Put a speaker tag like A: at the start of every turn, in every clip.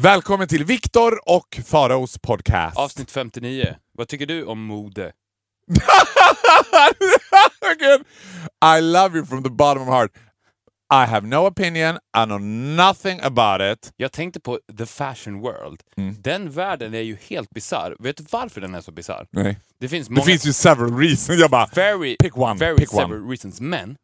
A: Välkommen till Viktor och Faraos podcast.
B: Avsnitt 59. Vad tycker du om mode?
A: I love you from the bottom of my heart. I have no opinion, I know nothing about it.
B: Jag tänkte på the fashion world.
A: Mm.
B: Den världen är ju helt bizarr. Vet du varför den är så bizarr?
A: Nej.
B: Det finns
A: Det
B: många...
A: finns ju several reasons. Jag bara,
B: very,
A: pick one,
B: very
A: pick one.
B: several reasons. Men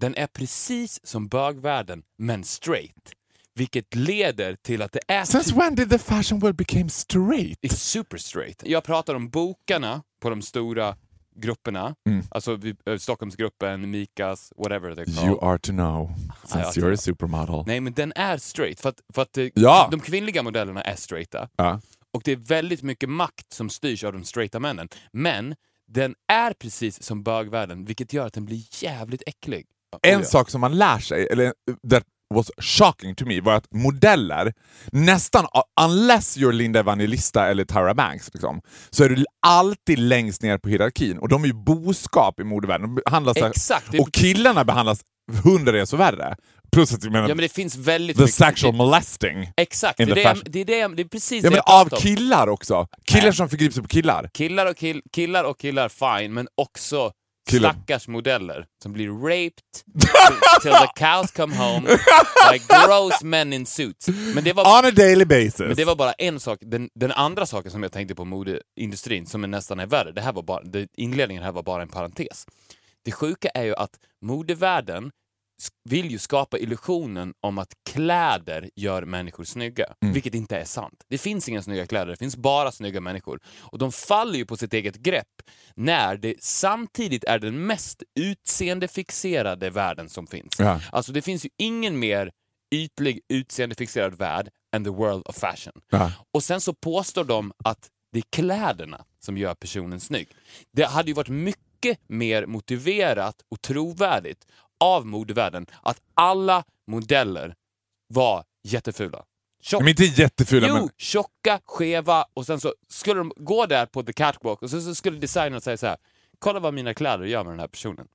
B: den är precis som bögvärlden, men straight. Vilket leder till att det är
A: since when did the fashion world became straight?
B: It's super straight. Jag pratar om bokarna på de stora grupperna.
A: Mm.
B: Alltså eh, Stockholmsgruppen, Mikas, whatever they're called.
A: You are to know, since
B: Ja,
A: you're a supermodel.
B: Nej, men den är straight. För att, för att eh,
A: Ja.
B: de kvinnliga modellerna är straighta.
A: Ja.
B: Och det är väldigt mycket makt som styrs av de straighta männen. Men den är precis som bögvärlden, vilket gör att den blir jävligt äcklig.
A: En
B: ja.
A: sak som man lär sig, eller that was shocking to me, var att modeller, nästan, unless you're Linda Evangelista eller Tyra Banks, liksom, så är du alltid längst ner på hierarkin. Och de är ju boskap i modevärlden. De behandlas
B: Exakt. Det är
A: och killarna behandlas hundra resor värre. Plus att jag menar,
B: Ja, men det finns väldigt
A: the
B: mycket...
A: sexual molesting.
B: Exakt, det är det, jag- det, är det, jag- det är precis
A: Ja,
B: det
A: men
B: jag
A: av
B: om.
A: killar också. Killar
B: Nej.
A: som förgriper sig på killar.
B: Killar och, kill, killar och killar, fine, men också
A: Killar.
B: stackars modeller som blir raped till the cows come home by gross men in suits. Men det var,
A: On a daily basis.
B: men det var bara en sak. Den, den andra saken som jag tänkte på modeindustrin, som är nästan är värre, det här var bara, det, inledningen här var bara en parentes. Det sjuka är ju att modevärlden vill ju skapa illusionen om att kläder gör människor snygga, vilket inte är sant. Det finns inga snygga kläder, det finns bara snygga människor. Och de faller ju på sitt eget grepp när det samtidigt är den mest utseendefixerade världen som finns.
A: Ja.
B: Alltså det finns ju ingen mer ytlig utseendefixerad värld än the world of fashion.
A: Ja.
B: Och sen så påstår de att det är kläderna som gör personen snygg. Det hade ju varit mycket mer motiverat och trovärdigt av modevärlden att alla modeller var jättefula. Tjock,
A: Men inte jättefula,
B: jo,
A: men...
B: tjocka, skeva och sen så skulle de gå där på the catwalk och sen så skulle designern säga så här. Kolla vad mina kläder gör med den här personen.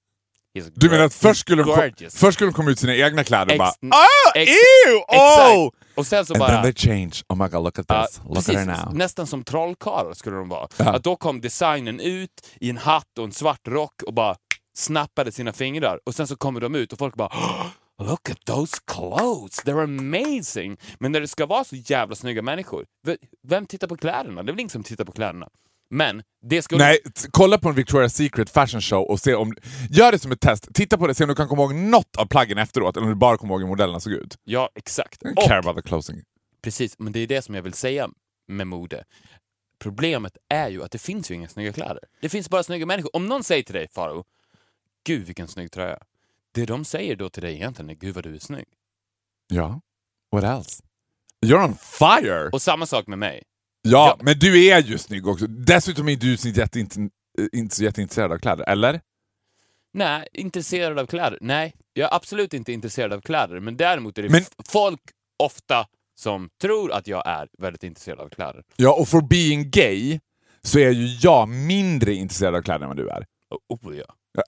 B: He's
A: Du menar att först skulle, de kom, först skulle de komma ut sina egna kläder och bara ah,
B: ex-
A: ew, oh!
B: Och sen så
A: And
B: bara...
A: then they change. Oh my god, look at this. look
B: precis,
A: at her now.
B: nästan som trollkarlar skulle de vara.
A: Ja.
B: Att då kom designen ut i en hatt och en svart rock och bara snappade sina fingrar. Och sen så kommer de ut och folk bara Look at those clothes, they're amazing! Men när det ska vara så jävla snygga människor, vem tittar på kläderna? Det är väl ingen som tittar på kläderna. Men det skulle...
A: Nej, kolla på en Victoria's Secret fashion show och se om... Gör det som ett test. Titta på det, se om du kan komma ihåg något av plaggen efteråt, eller om du bara kommer ihåg hur modellerna såg ut.
B: Ja, exakt.
A: I care about the closing.
B: Precis, men det är det som jag vill säga med mode. Problemet är ju att det finns ju inga snygga kläder. Det finns bara snygga människor. Om någon säger till dig, Faro, Gud vilken snygg tröja. Det de säger då till dig egentligen är Gud vad du är snygg.
A: Ja. What else? You're on fire!
B: Och samma sak med mig.
A: ja,
B: ja.
A: men du är ju snygg också. Dessutom är du så jätteint- inte så jätteintresserad av kläder, eller?
B: Nej, intresserad av kläder? Nej, jag är absolut inte intresserad av kläder. Men däremot är det
A: Men-
B: folk ofta som tror att jag är väldigt intresserad av kläder.
A: Ja, och for being gay så är ju jag mindre intresserad av kläder än vad du är.
B: Oh, oh, ja.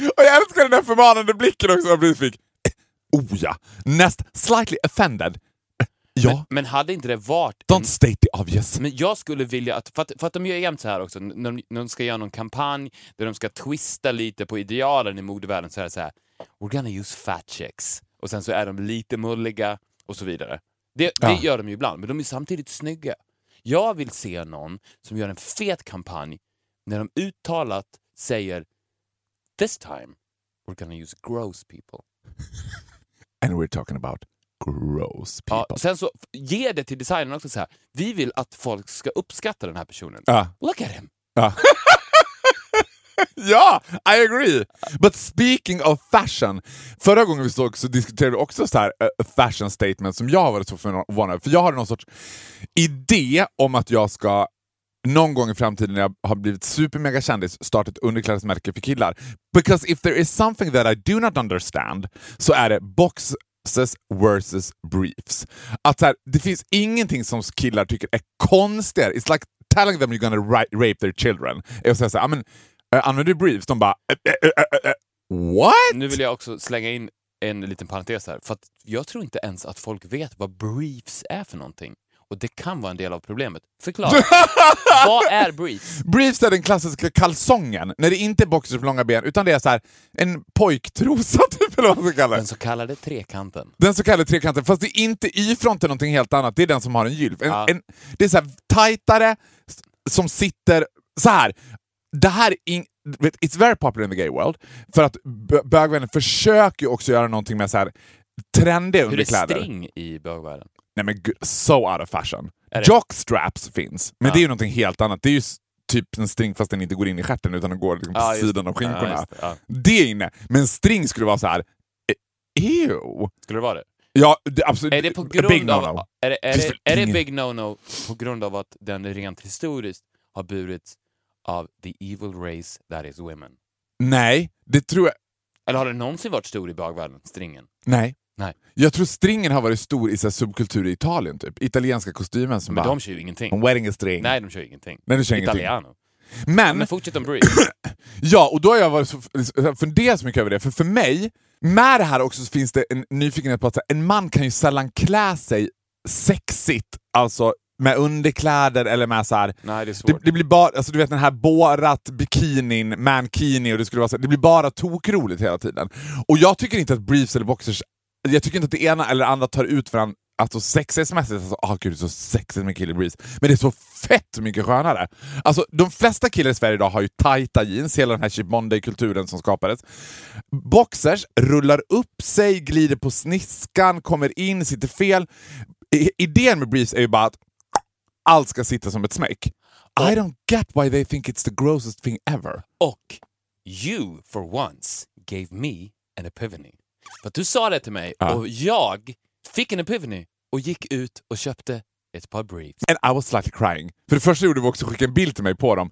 A: Och jag älskar den där förmanande blicken också som jag fick. Oh ja. Näst slightly offended. Eh, Ja,
B: Men, men hade inte det varit... en-
A: don't state the obvious.
B: Men jag skulle vilja att, för att, för att de gör jämt så här också, när de, när de ska göra någon kampanj där de ska twista lite på idealen i modevärlden så är det så här, we're gonna use fat chicks. Och sen så är de lite mulliga och så vidare. Det, det
A: Ja.
B: gör de ju ibland, men de är samtidigt snygga. Jag vill se någon som gör en fet kampanj när de uttalat säger this time we're gonna use gross people.
A: And we're talking about gross people.
B: Ja, sen så ge det till designern också så här. vi vill att folk ska uppskatta den här personen.
A: Ja.
B: Look at him!
A: Ja. ja, I agree! But speaking of fashion, förra gången vi såg så diskuterade vi också så här uh, fashion statement som jag har varit så förvånad. För jag har någon sorts idé om att jag ska någon gång i framtiden när jag har blivit supermega kändis starta ett underklädesmärke för killar. Because if there is something that I do not understand så är det boxes versus briefs. Att så här, det finns ingenting som killar tycker är konstigare. It's like telling them you're gonna ri- rape their children. Och säga såhär, ah, men uh, använder du briefs? De bara, eh eh, eh, eh, eh, what?
B: Nu vill jag också slänga in en liten parentes här. För att jag tror inte ens att folk vet vad briefs är för någonting. Och det kan vara en del av problemet. Förklara. vad är briefs?
A: Briefs är den klassiska kalsongen, när det inte är boxers på långa ben, utan det är så här en pojktrosa, typ, eller vad man ska kalla det.
B: Den så kallade trekanten.
A: Den så kallade trekanten, fast det är inte Y-fronten någonting helt annat, det är den som har en gylf. En,
B: Ja.
A: en, det är så här tajtare, som sitter så här. Det här är in, it's very popular in the gay world, för att bö- bögvänner försöker också göra någonting med så här trendiga
B: Hur är
A: underkläder.
B: string i bögvärlden?
A: Nej men gud, so out of fashion.
B: Är?
A: Jockstraps finns, men
B: Ja.
A: det är ju någonting helt annat. Det är ju typ en string fast den inte går in i stjärten utan den går liksom på sidan av skinkorna.
B: just det. Ja.
A: det är inne, men string skulle vara så här. eh, Ew.
B: Skulle det vara det?
A: Ja, det, absolut.
B: Är det på grund
A: big
B: av... Är det, är det,
A: väl
B: är det big no-no på grund av att den rent historiskt har burits av the evil race that is women?
A: Nej, det tror jag...
B: Eller har det någonsin varit stor i bögvärlden, stringen?
A: Nej.
B: Nej.
A: Jag tror stringen har varit stor i så här, subkultur i Italien, typ. Italienska kostymen som
B: Men
A: bara...
B: de kör ju ingenting.
A: Wearing a string.
B: Nej, de kör ju ingenting.
A: Nej, de kör ingenting.
B: Italiano.
A: Men,
B: Men fortsätt om brief.
A: ja, och då har jag varit så, funderat så mycket över det, för för mig, med det här också så finns det en nyfikenhet på att här, en man kan ju sällan klä sig sexigt, alltså med underkläder eller med så här,
B: Nej, det är
A: det,
B: svårt.
A: det blir bara, alltså du vet den här borat bikinin, mankini och det skulle vara så, det blir bara tokroligt hela tiden. Och jag tycker inte att briefs eller boxers, jag tycker inte att det ena eller andra tar ut varandra Alltså sexighetsmässigt, alltså, oh, gud det är så sexigt med kille briefs. Men det är så fett mycket skönare. Alltså de flesta killar i Sverige idag har ju tajta jeans, hela den här Chip Monday-kulturen som skapades. Boxers rullar upp sig, glider på sniskan, kommer in, sitter fel. I- Idén med briefs är ju bara att allt ska sitta som ett smäck. I don't get why they think it's the grossest thing ever.
B: Och you, for once, gave me an epiphany. För att du sa det till mig
A: Ja.
B: och jag fick en epiphany och gick ut och köpte ett par briefs.
A: And I was slightly crying. För det första gjorde vi också skicka en bild till mig på dem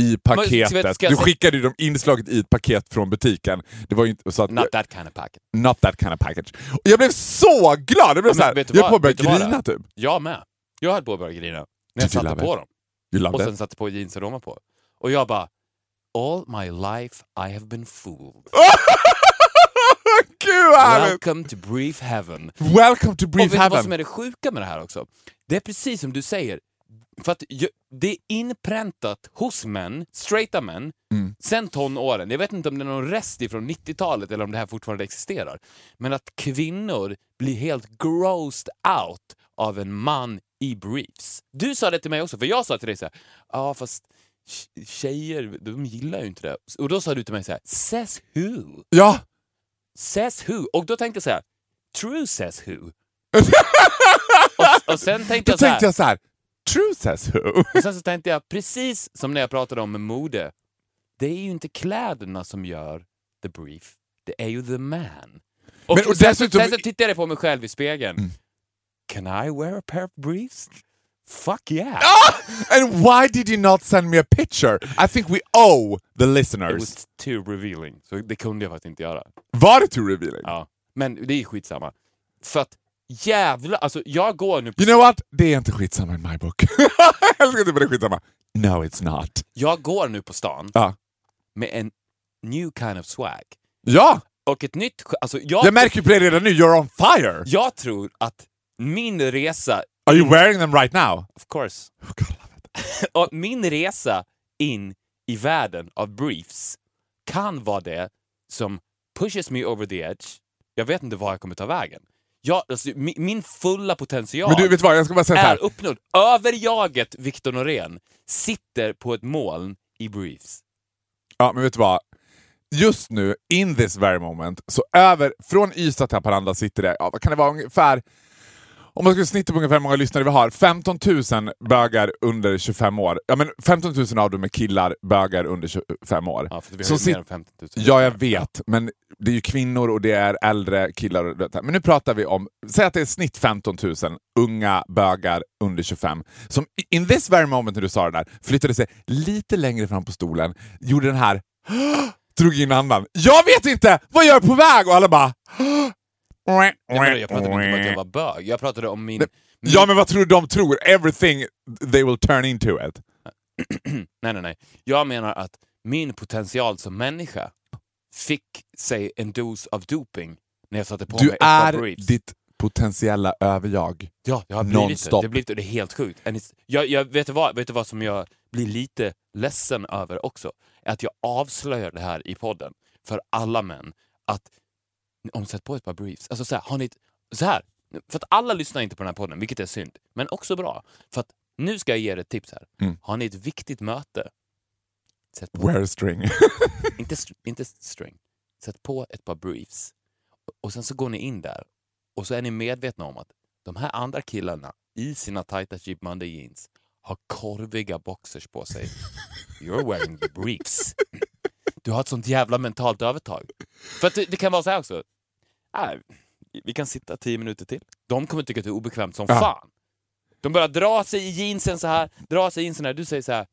A: i paketet. Du skickade ju dem inslaget i ett paket från butiken. Det var inte så att...
B: Not that kind of packet.
A: not that kind of package. Och jag blev så glad! Jag blev
B: Ja, men
A: så här,
B: vet du
A: jag höll på att
B: du
A: börja grina typ.
B: Jag med. Jag höll på att börja grina när jag satte på dem. Och sen satte på jeansen ovanpå. Och jag bara, all my life I have been fooled.
A: Gud vad härligt!
B: Welcome to brief heaven.
A: Welcome to
B: och
A: brief
B: vet du vad
A: heaven.
B: som är det sjuka med det här också? Det är precis som du säger. För att det är inpräntat hos män, straighta män,
A: Mm.
B: sen tonåren. Jag vet inte om det är någon rest ifrån 90-talet eller om det här fortfarande existerar. Men att kvinnor blir helt grossed out av en man i briefs. Du sa det till mig också, för jag sa till dig så här, ja fast tj- tjejer, de gillar ju inte det. Och då sa du till mig så här, says who?
A: Ja!
B: Says who? Och då tänkte jag så här, true says who? och, och sen tänkte
A: Då
B: jag så här,
A: tänkte jag så här. True says who?
B: och sen så tänkte jag precis som när jag pratade om mode. Det är ju inte kläderna som gör the brief, det är ju the man. Och,
A: Men- och
B: sen,
A: dessutom-
B: sen så tittade jag på mig själv i spegeln. Can I wear a pair of briefs? Fuck yeah!
A: And why did you not send me a picture? I think we owe the
B: It
A: listeners.
B: was too revealing, så det kunde jag faktiskt inte göra.
A: Var det too revealing?
B: Ja. Men det är skitsamma. För att jävla, alltså jag går nu på
A: You know what? Det är inte skitsamma in my book. jag älskar typ det är skitsamma. No it's not.
B: Jag går nu på stan
A: Ja.
B: med en new kind of swag.
A: Ja!
B: Och ett nytt... Alltså jag,
A: Jag märker ju på det redan nu, you're on fire!
B: jag tror att min resa...
A: Are you wearing them right now?
B: Of course.
A: Oh.
B: Och min resa in i världen av briefs kan vara det som pushes me over the edge. Jag vet inte var jag kommer ta vägen. Jag, alltså, min, min fulla potential
A: Men du, vet vad? Jag ska bara säga
B: är uppnådd. Överjaget Victor Norén sitter på ett moln i briefs.
A: Ja, men vet du vad? Just nu, in this very moment, så över, från Ystad till Haparanda sitter det, ja, vad kan det vara, ungefär, om man skulle snitta på ungefär hur många lyssnare vi har, 15 000 bögar under 25 år. Ja, men 15 000 av dem är killar, bögar under 25 år.
B: Ja, för vi har
A: Så
B: ju mer än 15 000.
A: Ja, jag vet, men det är ju kvinnor och det är äldre killar. Och det. Men nu pratar vi om, säg att det är snitt 15 000 unga bögar under 25 som in this very moment när du sa det där flyttade sig lite längre fram på stolen, gjorde den här drog in andan. Jag vet inte! Vad gör jag på väg? Och alla bara...
B: Nej, men jag pratade inte om att jag var bög. Jag pratade om min... min
A: Ja, men vad tror du de tror? Everything they will turn into it.
B: nej, nej, nej. Jag menar att min potential som människa fick sig en dos av doping när jag satte på
A: Du
B: mig
A: är ditt potentiella överjag.
B: Ja, jag har blivit det. Det, blivit, det är helt sjukt. Jag, jag, vet, du vad, vet du vad som jag blir lite ledsen över också? Att jag avslöjar det här i podden för alla män. Att om ni sätter på ett par briefs, alltså så här, har ni så här, för att alla lyssnar inte på den här podden, vilket är synd, men också bra. För att nu ska jag ge er ett tips här.
A: Mm.
B: Har ni ett viktigt möte, sätt på,
A: Wear string.
B: inte, str- inte string, sätt på ett par briefs och sen så går ni in där och så är ni medvetna om att de här andra killarna i sina tajta Cheap Monday jeans har korviga boxers på sig. You're wearing the briefs. Du har ett sånt jävla mentalt övertag. För det, det kan vara så här också. Äh, vi kan sitta tio minuter till. De kommer tycka att det är obekvämt som
A: Ja.
B: fan. De börjar dra sig i jeansen så här, dra sig in så här. Du säger så här.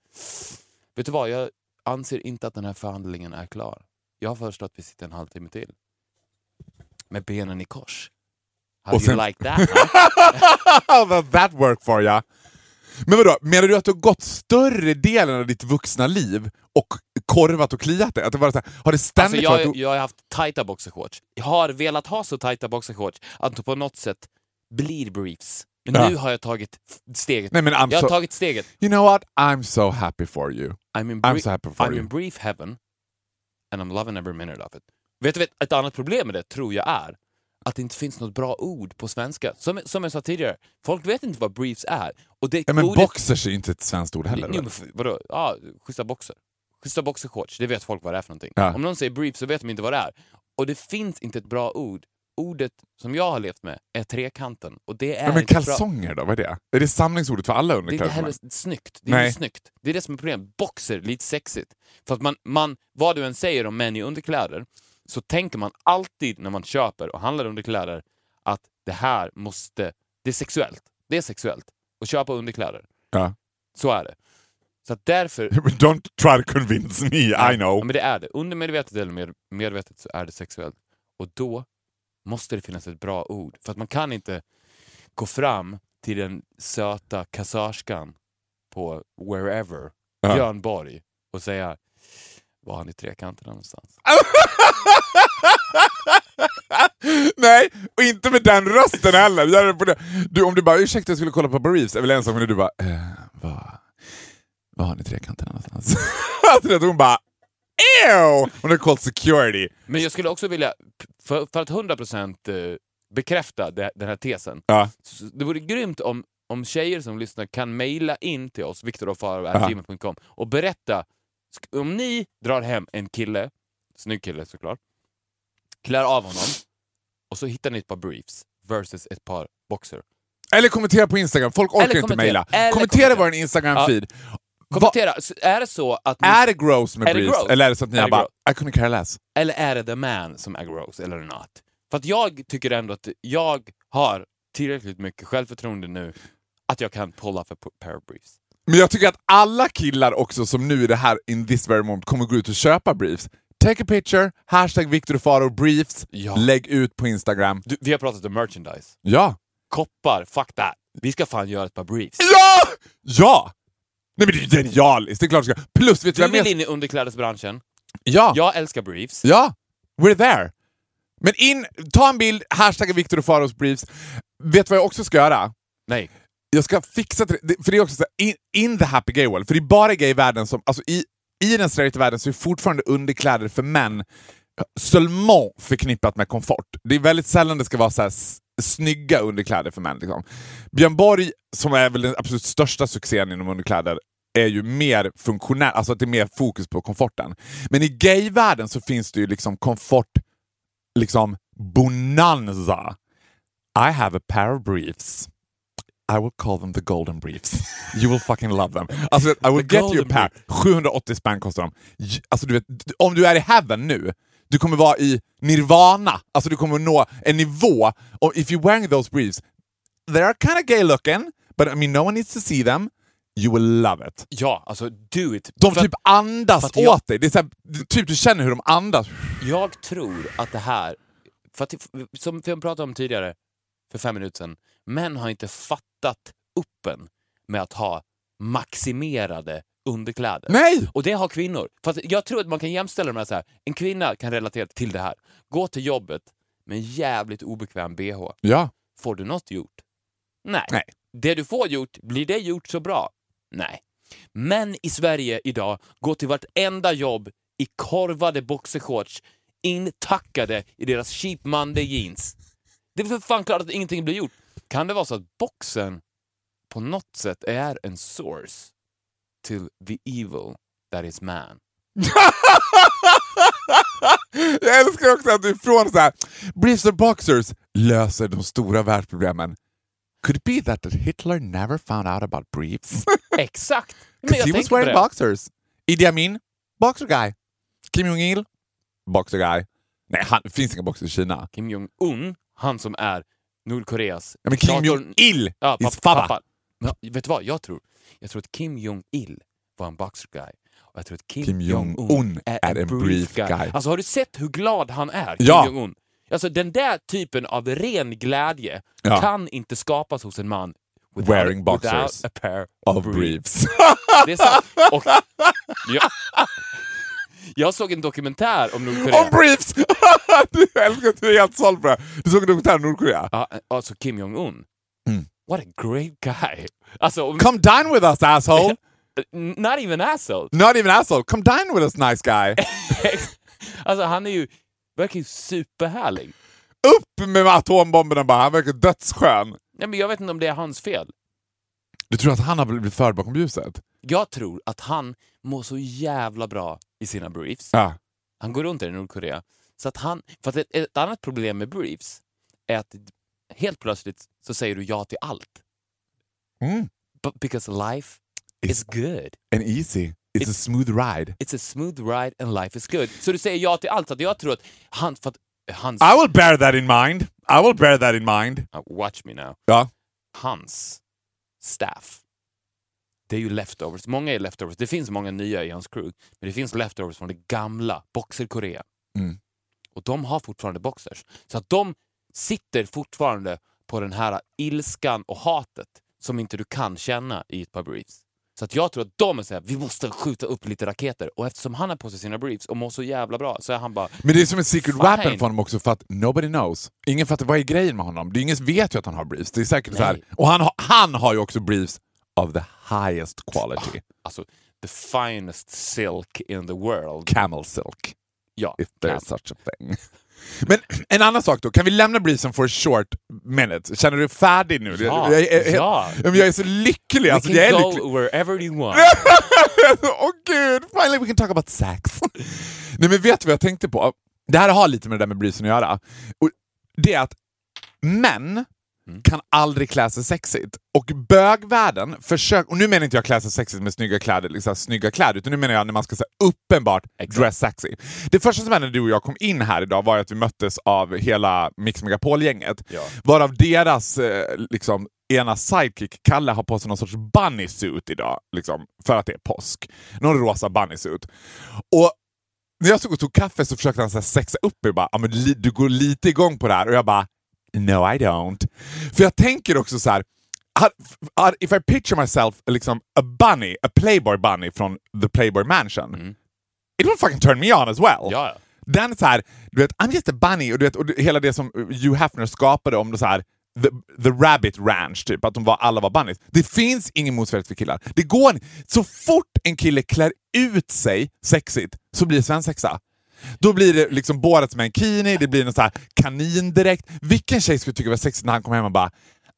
B: Vet du vad, jag anser inte att den här förhandlingen är klar. Jag föreslår att vi sitter en halvtimme till. Med benen i kors. How
A: Och
B: do you
A: sen-
B: like that? Huh?
A: That work for ya? Men vadå, menar du att du har gått större delen av ditt vuxna liv och korvat och kliat dig? Att det var så här, har det
B: Alltså
A: ständigt
B: jag,
A: varit...
B: jag har haft tajta boxershorts. Jag har velat ha så tajta boxershorts att de på något sätt blir briefs. Men
A: Ja.
B: nu har jag tagit steget.
A: Nej men I'm
B: Jag har
A: so...
B: tagit steget.
A: You know what? I'm so happy for you.
B: I'm in,
A: I'm so happy for
B: I'm
A: you.
B: in brief heaven and I'm loving every minute of it. Vet du, vet, ett annat problem med det tror jag är att det inte finns något bra ord på svenska. Som, som jag sa tidigare, folk vet inte vad briefs är. Och det
A: Ja, men
B: ordet-
A: boxers är inte ett svenskt ord heller.
B: Jo, men vadå? Ja, schyssta boxer. Schyssta boxershorts, det vet folk vad det är för någonting.
A: Ja.
B: Om någon säger brief så vet de inte vad det är. Och det finns inte ett bra ord. Ordet som jag har levt med är trekanten. Och det är
A: Ja, men
B: inte bra.
A: kalsonger då, vad är det? Är det samlingsordet för alla
B: Det är inte
A: underkläder?
B: heller snyggt. Det är inte snyggt. Det är det som är problemet. Boxer, lite sexigt. För att man, man, vad du än säger om män i underkläder, så tänker man alltid när man köper och handlar underkläder att det här måste... Det är sexuellt. Det är sexuellt. Att köpa underkläder.
A: Ja.
B: Så är det. Så att därför...
A: Don't try to convince me, I
B: Ja,
A: know.
B: men det är det. Undermedvetet eller med, medvetet så är det sexuellt. Och då måste det finnas ett bra ord. För att man kan inte gå fram till den söta kassörskan på wherever,
A: Ja.
B: Björn Borg, och säga var har ni trekanterna någonstans?
A: Nej, och inte med den rösten heller. Du, om du bara ursäkta jag skulle kolla på Briefs, är väl en sak, men du bara eh, vad har ni trekanterna någonstans? alltså, hon bara Ew! Hon har called security.
B: Men jag skulle också vilja, för, för att 100% eh, bekräfta det, den här tesen,
A: Ja.
B: det vore grymt om, om tjejer som lyssnar kan mejla in till oss,
A: Ja.
B: viktorofarov.gmail.com och berätta, om ni drar hem en kille, snygg kille såklart, klär av honom och så hittar ni ett par briefs versus ett par boxer.
A: Eller kommentera på Instagram, folk orkar inte mejla. Kommentera
B: kommentera.
A: vår Instagram-feed. Va-
B: Kommentera, är det så att
A: Är det gross med
B: gross?
A: Eller är det så att ni bara? I couldn't care less?
B: eller är det the man som är gross eller not? För att jag tycker ändå att jag har tillräckligt mycket självförtroende nu att jag kan pull off a pair of briefs.
A: Men jag tycker att alla killar också som nu i det här in this very moment kommer gå ut och köpa briefs. Take a picture, hashtag Victor Faro briefs,
B: Ja.
A: lägg ut på Instagram.
B: Du, vi har pratat om merchandise.
A: Ja!
B: Koppar, fuck that. Vi ska fan göra ett par briefs.
A: Ja! Ja! Nej men det är ju genialiskt, det är klart jag ska. Plus, vet du
B: Du
A: jag
B: vill in i underklädesbranschen.
A: Ja!
B: Jag älskar briefs.
A: Ja! We're there! Men in, ta en bild, hashtag Victor Faros briefs. Vet du vad jag också ska göra?
B: Nej.
A: Jag ska fixa till det, för det är också så här, in, in the happy gay world, för det är bara gay-världen som, alltså i, i den straighta världen så är fortfarande underkläder för män seulement förknippat med komfort. Det är väldigt sällan det ska vara så här snygga underkläder för män. Liksom. Björn Borg, som är väl den absolut största succén inom underkläder, är ju mer funktionell, alltså att det är mer fokus på komforten. Men i gay-världen så finns det ju liksom komfort, liksom bonanza. I have a pair of briefs. I will call them the golden briefs. You will fucking love them. Alltså, I will get you a pair. 780 spänn kostar de. Alltså, du vet, om du är i heaven nu, du kommer vara i nirvana. Alltså du kommer nå en nivå. Och if you're wearing those briefs, they are kind of gay looking, but I mean no one needs to see them. You will love it.
B: Ja, alltså do it.
A: De
B: För
A: typ andas
B: för att jag-
A: åt dig. Det är så här, typ du känner hur de andas.
B: Jag tror att det här, för att, som vi pratade om tidigare, för fem minuter sedan, män har inte fattat uppen med att ha maximerade underkläder.
A: Nej!
B: Och det har kvinnor. För att jag tror att man kan jämställa dem med så här. en kvinna kan relatera till det här. Gå till jobbet med en jävligt obekväm bh.
A: Ja.
B: Får du något gjort? Nej.
A: Nej.
B: Det du får gjort, blir det gjort så bra? Nej. Män i Sverige idag går till vartenda jobb i korvade boxershorts, intackade i deras cheap Monday jeans. Det är för fan klart att ingenting blir gjort. Kan det vara så att boxen på något sätt är en source till the evil that is man?
A: Jag älskar också att du från så här, briefs och boxers löser de stora världsproblemen. Could it be that Hitler never found out about briefs?
B: Exakt! Men
A: Because
B: jag
A: he was wearing boxers. Idi Amin, boxer guy. Kim Jong-Il, boxer guy. Nej, han, det finns inga boxers i Kina.
B: Kim Jong-Un, han som är Nordkoreas...
A: Ja, men Kim Jong-Il,
B: Ja, pappa. pappa. Men, vet du vad jag tror? Jag tror att Kim Jong-Il var en boxer guy. Och jag tror att Kim,
A: Kim
B: Jong-Un är,
A: är
B: en brief guy.
A: guy.
B: Alltså har du sett hur glad han är, Kim
A: Ja.
B: Jong-Un? Alltså den där typen av ren glädje
A: Ja.
B: kan inte skapas hos en man without,
A: Wearing boxers.
B: without a pair
A: Of
B: briefs.
A: briefs.
B: Det är sant. Och, jag, jag såg en dokumentär om Nordkorea.
A: Om briefs! du älskar att du är helt såld på det. Du såg en dokumentär om Nordkorea.
B: Ja, alltså Kim Jong-Un.
A: Mm.
B: What a great guy. Alltså, om,
A: Come dine with us asshole!
B: not even asshole.
A: Not even asshole, come dine with us nice guy!
B: alltså han är ju, verkar ju superhärlig.
A: Upp med atombomberna bara, han verkar dödsskön.
B: Nej, men jag vet inte om det är hans fel.
A: Du tror att han har blivit förd bakom ljuset?
B: Jag tror att han mår så jävla bra i sina briefs.
A: Ja.
B: Han går runt där i Nordkorea. Så att han, för att ett, ett annat problem med briefs är att helt plötsligt så säger du ja till allt.
A: Mm.
B: But because life is good.
A: And easy. It's a smooth ride.
B: It's a smooth ride and life is good. Så du säger ja till allt. Att jag tror att han, för att hans...
A: I will bear that in mind. I will bear that in mind.
B: Uh, watch me now.
A: Ja.
B: Hans staff, det är ju leftovers. Många är leftovers. Det finns många nya i hans crew, men det finns leftovers från det gamla Boxer-Korea.
A: Mm.
B: Och de har fortfarande boxers. Så att de sitter fortfarande på den här ilskan och hatet som inte du kan känna i ett par briefs. Så att jag tror att de är såhär, vi måste skjuta upp lite raketer. Och eftersom han har på sig sina briefs och mår så jävla bra så är han bara,
A: Men det är som en secret
B: Fine.
A: weapon för honom också för att nobody knows. Ingen fattar vad är grejen med honom. Det är ingen vet ju att han har briefs. Det är säkert så här. Och han, har- han har ju också briefs of the highest quality.
B: alltså, the finest silk in the world.
A: Camel silk.
B: Ja,
A: If
B: camel.
A: there's such a thing. Men en annan sak då, kan vi lämna briefsen for a short minute? Känner du dig färdig nu?
B: Ja,
A: jag, jag, jag,
B: ja.
A: jag, är så lycklig.
B: We
A: Alltså,
B: can
A: jag är
B: go
A: lycklig.
B: wherever you want.
A: Åh gud, finally we can talk about sex. Nej men vet du vad jag tänkte på? Det här har lite med det där med briefsen att göra. Och det är att män
B: Mm.
A: kan aldrig klä sig sexigt. Och bögvärlden försöker, och nu menar inte jag klä sig sexigt med snygga kläder, liksom, snygga kläder utan nu menar jag när man ska säga uppenbart
B: Exakt.
A: dress sexy. Det första som hände när du och jag kom in här idag var att vi möttes av hela Mix Megapol-gänget.
B: Ja.
A: Varav deras eh, liksom, ena sidekick, Kalle, har på sig någon sorts bunny suit idag. Liksom, för att det är påsk. Någon rosa bunny suit. Och när jag stod och tog kaffe så försökte han så här sexa upp mig. Bara, ah, men du går lite igång på det här. Och jag bara, no I don't. För jag tänker också så här. If I picture myself liksom a bunny, a playboy bunny från the playboy mansion.
B: Mm.
A: It will fucking turn me on as well.
B: Ja, ja.
A: Den så här, du vet, I'm just a bunny och, du vet, och hela det som Hugh Hefner skapade om det så här, the, the Rabbit Ranch, typ, att de var, alla var bunnies. Det finns ingen motsvarighet för killar. Det går. Så fort en kille klär ut sig sexigt så blir det svensexa. Då blir det liksom Borat med en kini, det blir en så här kanindräkt. Vilken tjej skulle tycka det var sexigt när han kom hem och bara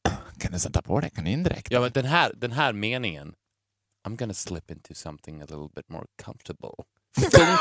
A: ah, kan du sätta på dig kanindräkt?
B: ja men den här, den här meningen, I'm gonna slip into something a little bit more comfortable. Fun-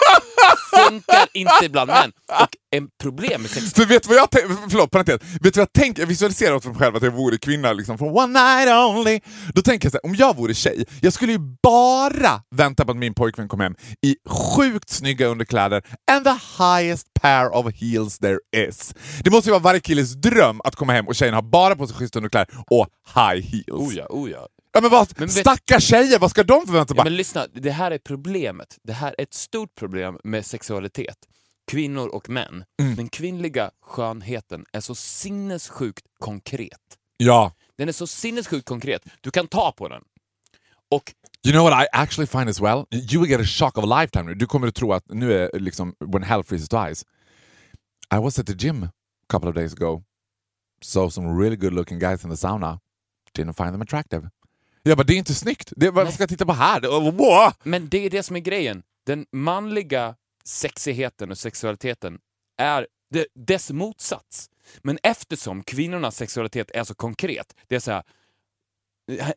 B: funkar inte bland män. Och en problem med sex...
A: För vet du vad jag tänker, förlåt parentes, vet du vad jag tänker, jag visualiserar åt mig själv att jag vore kvinna liksom från one night only. Då tänker jag så här, om jag vore tjej, jag skulle ju bara vänta på att min pojkvän kom hem i sjukt snygga underkläder and the highest pair of heels there is. Det måste ju vara varje killes dröm att komma hem och tjejen har bara på sig schyssta underkläder och high heels.
B: Oh ja, oh ja.
A: Ja, men vad,
B: Men
A: stackars tjejer, vad ska de förvänta sig?
B: Ja, men lyssna, det här är problemet. Det här är ett stort problem med sexualitet. Kvinnor och män.
A: Mm.
B: Den kvinnliga skönheten är så sinnessjukt konkret.
A: ja.
B: Den är så sinnessjukt konkret. Du kan ta på den. Och
A: You know what I actually find as well? You will get a shock of a lifetime nu. Du kommer att tro att nu är liksom when hell freezes to ice. I was at the gym a couple of days ago. Saw some really good looking guys in the sauna. Didn't find them attractive. Jag bara, det är inte snyggt. Det, vad ska jag titta på här? Wow.
B: Men det är det som är grejen. Den manliga sexigheten och sexualiteten är det, dess motsats. Men eftersom kvinnornas sexualitet är så konkret, det är så här,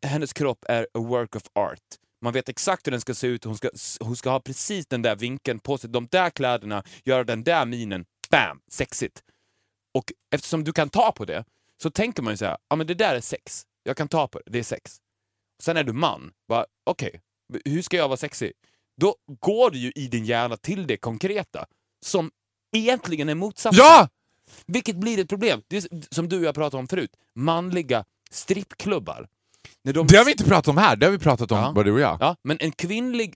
B: hennes kropp är a work of art. Man vet exakt hur den ska se ut, hon ska, hon ska ha precis den där vinkeln på sig, de där kläderna, göra den där minen, bam, sexigt. Och eftersom du kan ta på det, så tänker man ju så här, ja men det där är sex, jag kan ta på det, det är sex. Sen är du man, okej, hur ska jag vara sexig? Då går du ju i din hjärna till det konkreta, som egentligen är motsatsen.
A: Ja!
B: Vilket blir ett problem. Det är som du och jag pratade om förut. Manliga strippklubbar. När de...
A: Det har vi inte pratat om här, det har vi pratat om
B: Ja.
A: både du och jag.
B: Ja, men en kvinnlig...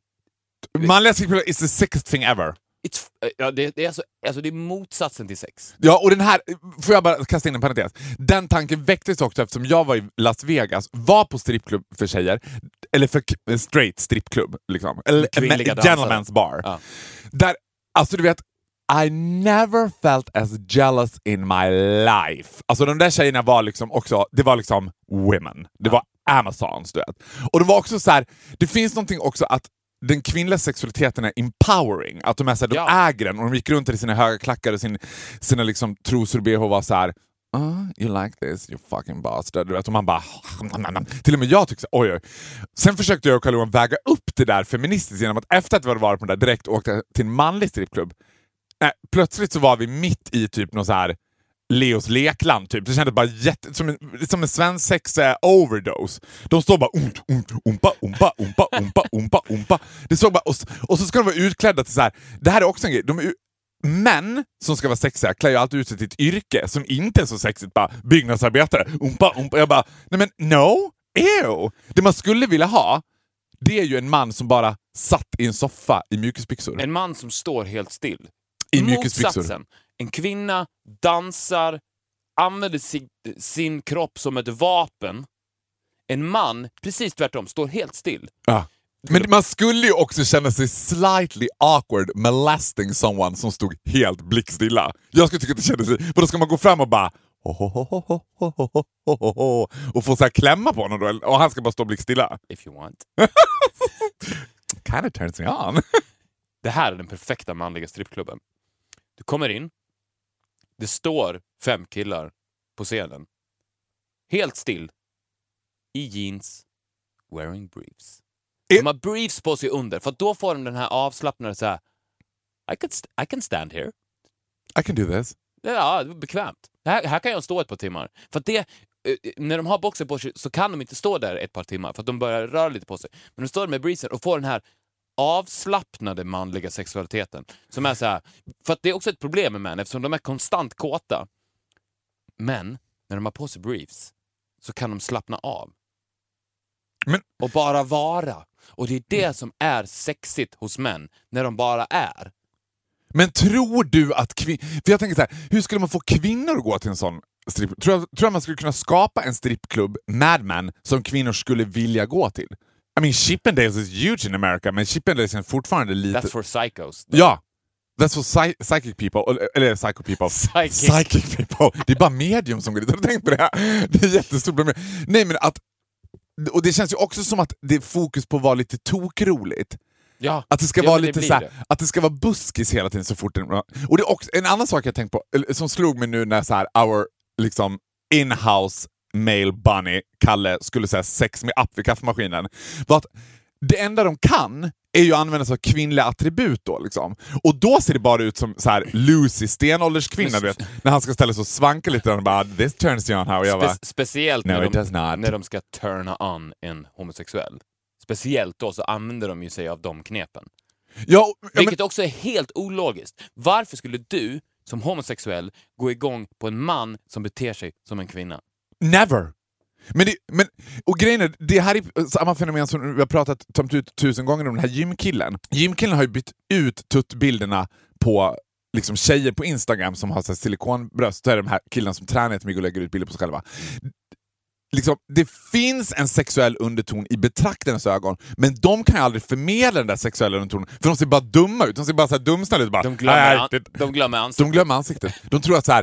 A: Manliga sexklubbar is the sickest thing ever.
B: It's... Ja, det, det, är alltså, alltså det är motsatsen till sex.
A: Ja, och den här, får jag bara kasta in en parentes? Den tanken väcktes också eftersom jag var i Las Vegas, var på strippklubb för tjejer, eller för straight strippklubb, liksom. Eller gentleman's bar.
B: Ja.
A: Där, alltså du vet, I never felt as jealous in my life. Alltså de där tjejerna var liksom också, det var liksom women. Det var Amazons, du vet. Och det var också så här, det finns någonting också att den kvinnliga sexualiteten är empowering. Att de, är så här, de
B: Ja.
A: äger den och de gick runt i sina höga klackar och sin, sina liksom trosor och bh var så här. Uh, you like this, you fucking bastard. Och man bara... Till och med jag tyckte så- oj, oj. Sen försökte jag och Carl-Johan väga upp det där feministiskt genom att efter att vi hade varit på den där direkt åkte till en manlig strippklubb. Nej, plötsligt så var vi mitt i typ någon så här Leos lekland. Typ. Det kändes bara jätte, som, en, som en svensk sex eh, overdose. De står bara ump, ump, umpa, umpa, umpa, umpa, umpa, umpa. Det såg bara, och, och så ska de vara utklädda till så här. Det här är också en grej. De är, män som ska vara sexiga klär ju alltid ut sig till ett yrke som inte är så sexigt. Bara byggnadsarbetare, umpa, umpa. Jag bara, nej men no, ew. Det man skulle vilja ha, det är ju en man som bara satt i en soffa i mjukisbyxor.
B: En man som står helt still.
A: I
B: Motsatsen. En kvinna dansar, använder sin, sin kropp som ett vapen. En man, precis tvärtom, står helt still.
A: Ah. Men man skulle ju också känna sig slightly awkward molesting someone som stod helt blickstilla. Jag skulle tycka att det kändes... För då ska man gå fram och bara och få så här klämma på honom då, och han ska bara stå blickstilla?
B: If you want.
A: kind of turns me on.
B: det här är den perfekta manliga strippklubben. Du kommer in, det står fem killar på scenen. Helt still. I jeans, wearing briefs. De har briefs på sig under, för då får de den här avslappnade så här. I can, st- I can stand here.
A: I can do this.
B: Ja, det är bekvämt. Här, här kan jag stå ett par timmar. För det, eh, när de har boxer på sig så kan de inte stå där ett par timmar för att de börjar röra lite på sig. Men de står med breezer och får den här avslappnade manliga sexualiteten. Som är så här, för att det är också ett problem med män eftersom de är konstant kåta. Men när de har på sig briefs så kan de slappna av.
A: Men-
B: Och bara vara. Och det är det som är sexigt hos män, när de bara är.
A: Men tror du att kvinnor... För jag tänker så här, hur skulle man få kvinnor att gå till en sån strippklubb? Tror jag, tror jag man skulle kunna skapa en strippklubb, Mad Men, som kvinnor skulle vilja gå till? I mean, Chippendales is huge in America, men Chippendales är fortfarande lite...
B: That's for psychos.
A: Ja! That's for psy psychic people, eller- psycho people.
B: Psychic.
A: Psychic people. Det är bara medium som går dit. Har du tänkt på det? Här? Det är jättestort problem. Nej men att... Och det känns ju också som att det är fokus på att vara lite tokroligt.
B: Ja,
A: Att det ska
B: ja,
A: vara
B: det
A: lite så att det ska vara buskis hela tiden så fort det, Och det är också en annan sak jag tänkt på, som slog mig nu när så här, our liksom in-house male bunny, Kalle, skulle säga sex med app vid kaffemaskinen, var att det enda de kan är ju att använda sig av kvinnliga attribut då. Liksom. Och då ser det bara ut som så här Lucy, stenålderskvinna, du vet, när han ska ställa sig och svanka lite och bara “this turns you on how” och jag bara
B: Spe- speciellt
A: No,
B: när, de, när de ska turna on en homosexuell. Speciellt då så använder de ju sig av de knepen.
A: ja, ja, men,
B: Vilket också är helt ologiskt. Varför skulle du som homosexuell gå igång på en man som beter sig som en kvinna?
A: Never! Men, det, men och grejen är, det här är samma fenomen som vi har pratat om tusen gånger om den här gymkillen. Gymkillen har ju bytt ut tuttbilderna på liksom tjejer på Instagram som har så här silikonbröst. Då är det de här killarna som tränar jättemycket och lägger ut bilder på sig själva liksom, det finns en sexuell underton i betraktarens ögon, men de kan ju aldrig förmedla den där sexuella undertonen, för de ser bara dumma ut. De ser bara så här dumsnälla ut. Bara,
B: De glömmer,
A: "Nej,
B: an-
A: det-
B: de glömmer ansiktet.
A: de glömmer ansiktet. De tror att så här,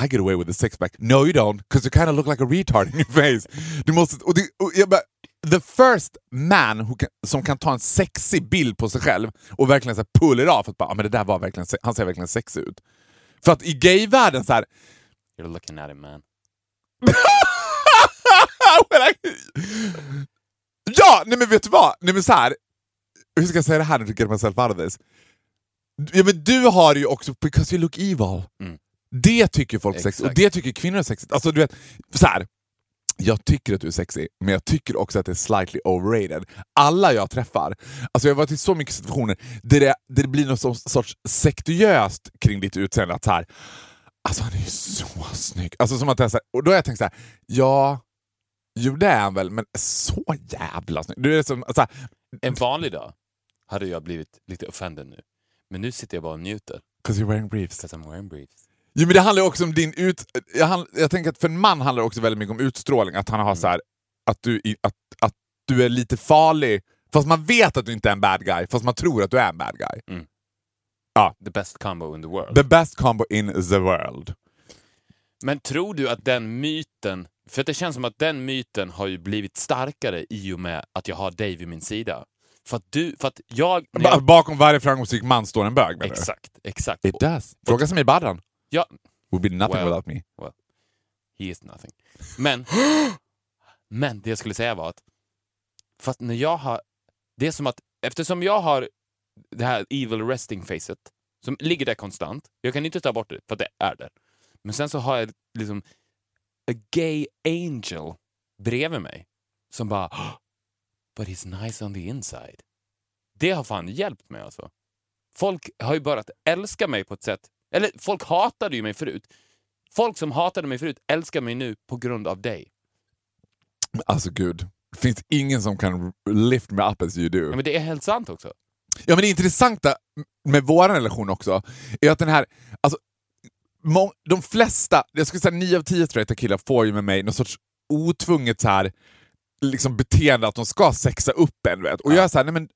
A: I, get away with a sixpack. No you don't, because you kind of look like a retard in your face. Du måste, och det, och jag bara, the first man can, som kan ta en sexig bild på sig själv och verkligen så här, pull it off, att bara, ah, men det där var verkligen, han ser verkligen sexig ut. För att i gayvärlden så här,
B: You're looking at him man.
A: ja, nej men vet du vad? Nej men så här, hur ska jag säga det här nu to get myself out of this? Ja, men du har ju också, because you look evil.
B: Mm.
A: Det tycker folk är sexigt, och
B: Exakt.
A: det tycker kvinnor är sexigt. Alltså du vet, så här. Jag tycker att du är sexig, men jag tycker också att det är slightly overrated. Alla jag träffar, alltså jag har varit i så mycket situationer där det, där det blir något sorts sektuöst kring ditt utseende. Att så här, alltså han är ju så snygg. Alltså, som att jag, och då har jag tänkt så här, ja, jo det är han väl, men så jävla snygg. Du är som, så här,
B: En vanlig dag hade jag blivit lite offended nu. Men nu sitter jag bara och njuter.
A: 'cause you're wearing briefs.
B: Because I'm wearing briefs.
A: Jo, men det handlar också om din ut... Jag, hand, jag tänker att för en man handlar det också väldigt mycket om utstrålning. Att han har så här, att, du, att, att du är lite farlig, fast man vet att du inte är en bad guy, fast man tror att du är en bad guy.
B: The best combo in the world.
A: The best combo in the world.
B: Men tror du att den myten, för att det känns som att den myten har ju blivit starkare i och med att jag har dig vid min sida. För att du, för att jag... jag
A: Bakom varje framgångsrik man står en bög menar
B: exakt, exakt.
A: It does. Fråga Samir Badran.
B: Ja,
A: Would be nothing
B: Well.
A: without me.
B: he is nothing. Men, men det jag skulle säga var att, för att när jag har, det är som att eftersom jag har det här evil resting facet som ligger där konstant, jag kan inte ta bort det för att det är där. Men sen så har jag liksom a gay angel bredvid mig som bara "Oh, But he's nice on the inside. Det har fan hjälpt mig alltså. Folk har ju börjat älska mig på ett sätt, eller folk hatade ju mig förut. Folk som hatade mig förut älskar mig nu på grund av dig.
A: Alltså gud. Det finns ingen som kan lift me up as you do.
B: Ja, men det är helt sant också.
A: Ja, men det intressanta med vår relation också är att den här... Alltså, må, de flesta, jag skulle säga 9 av 10 straighta killar får ju med mig någon sorts otvunget så här, liksom beteende att de ska sexa upp en. Vet. Och jag är såhär, nej men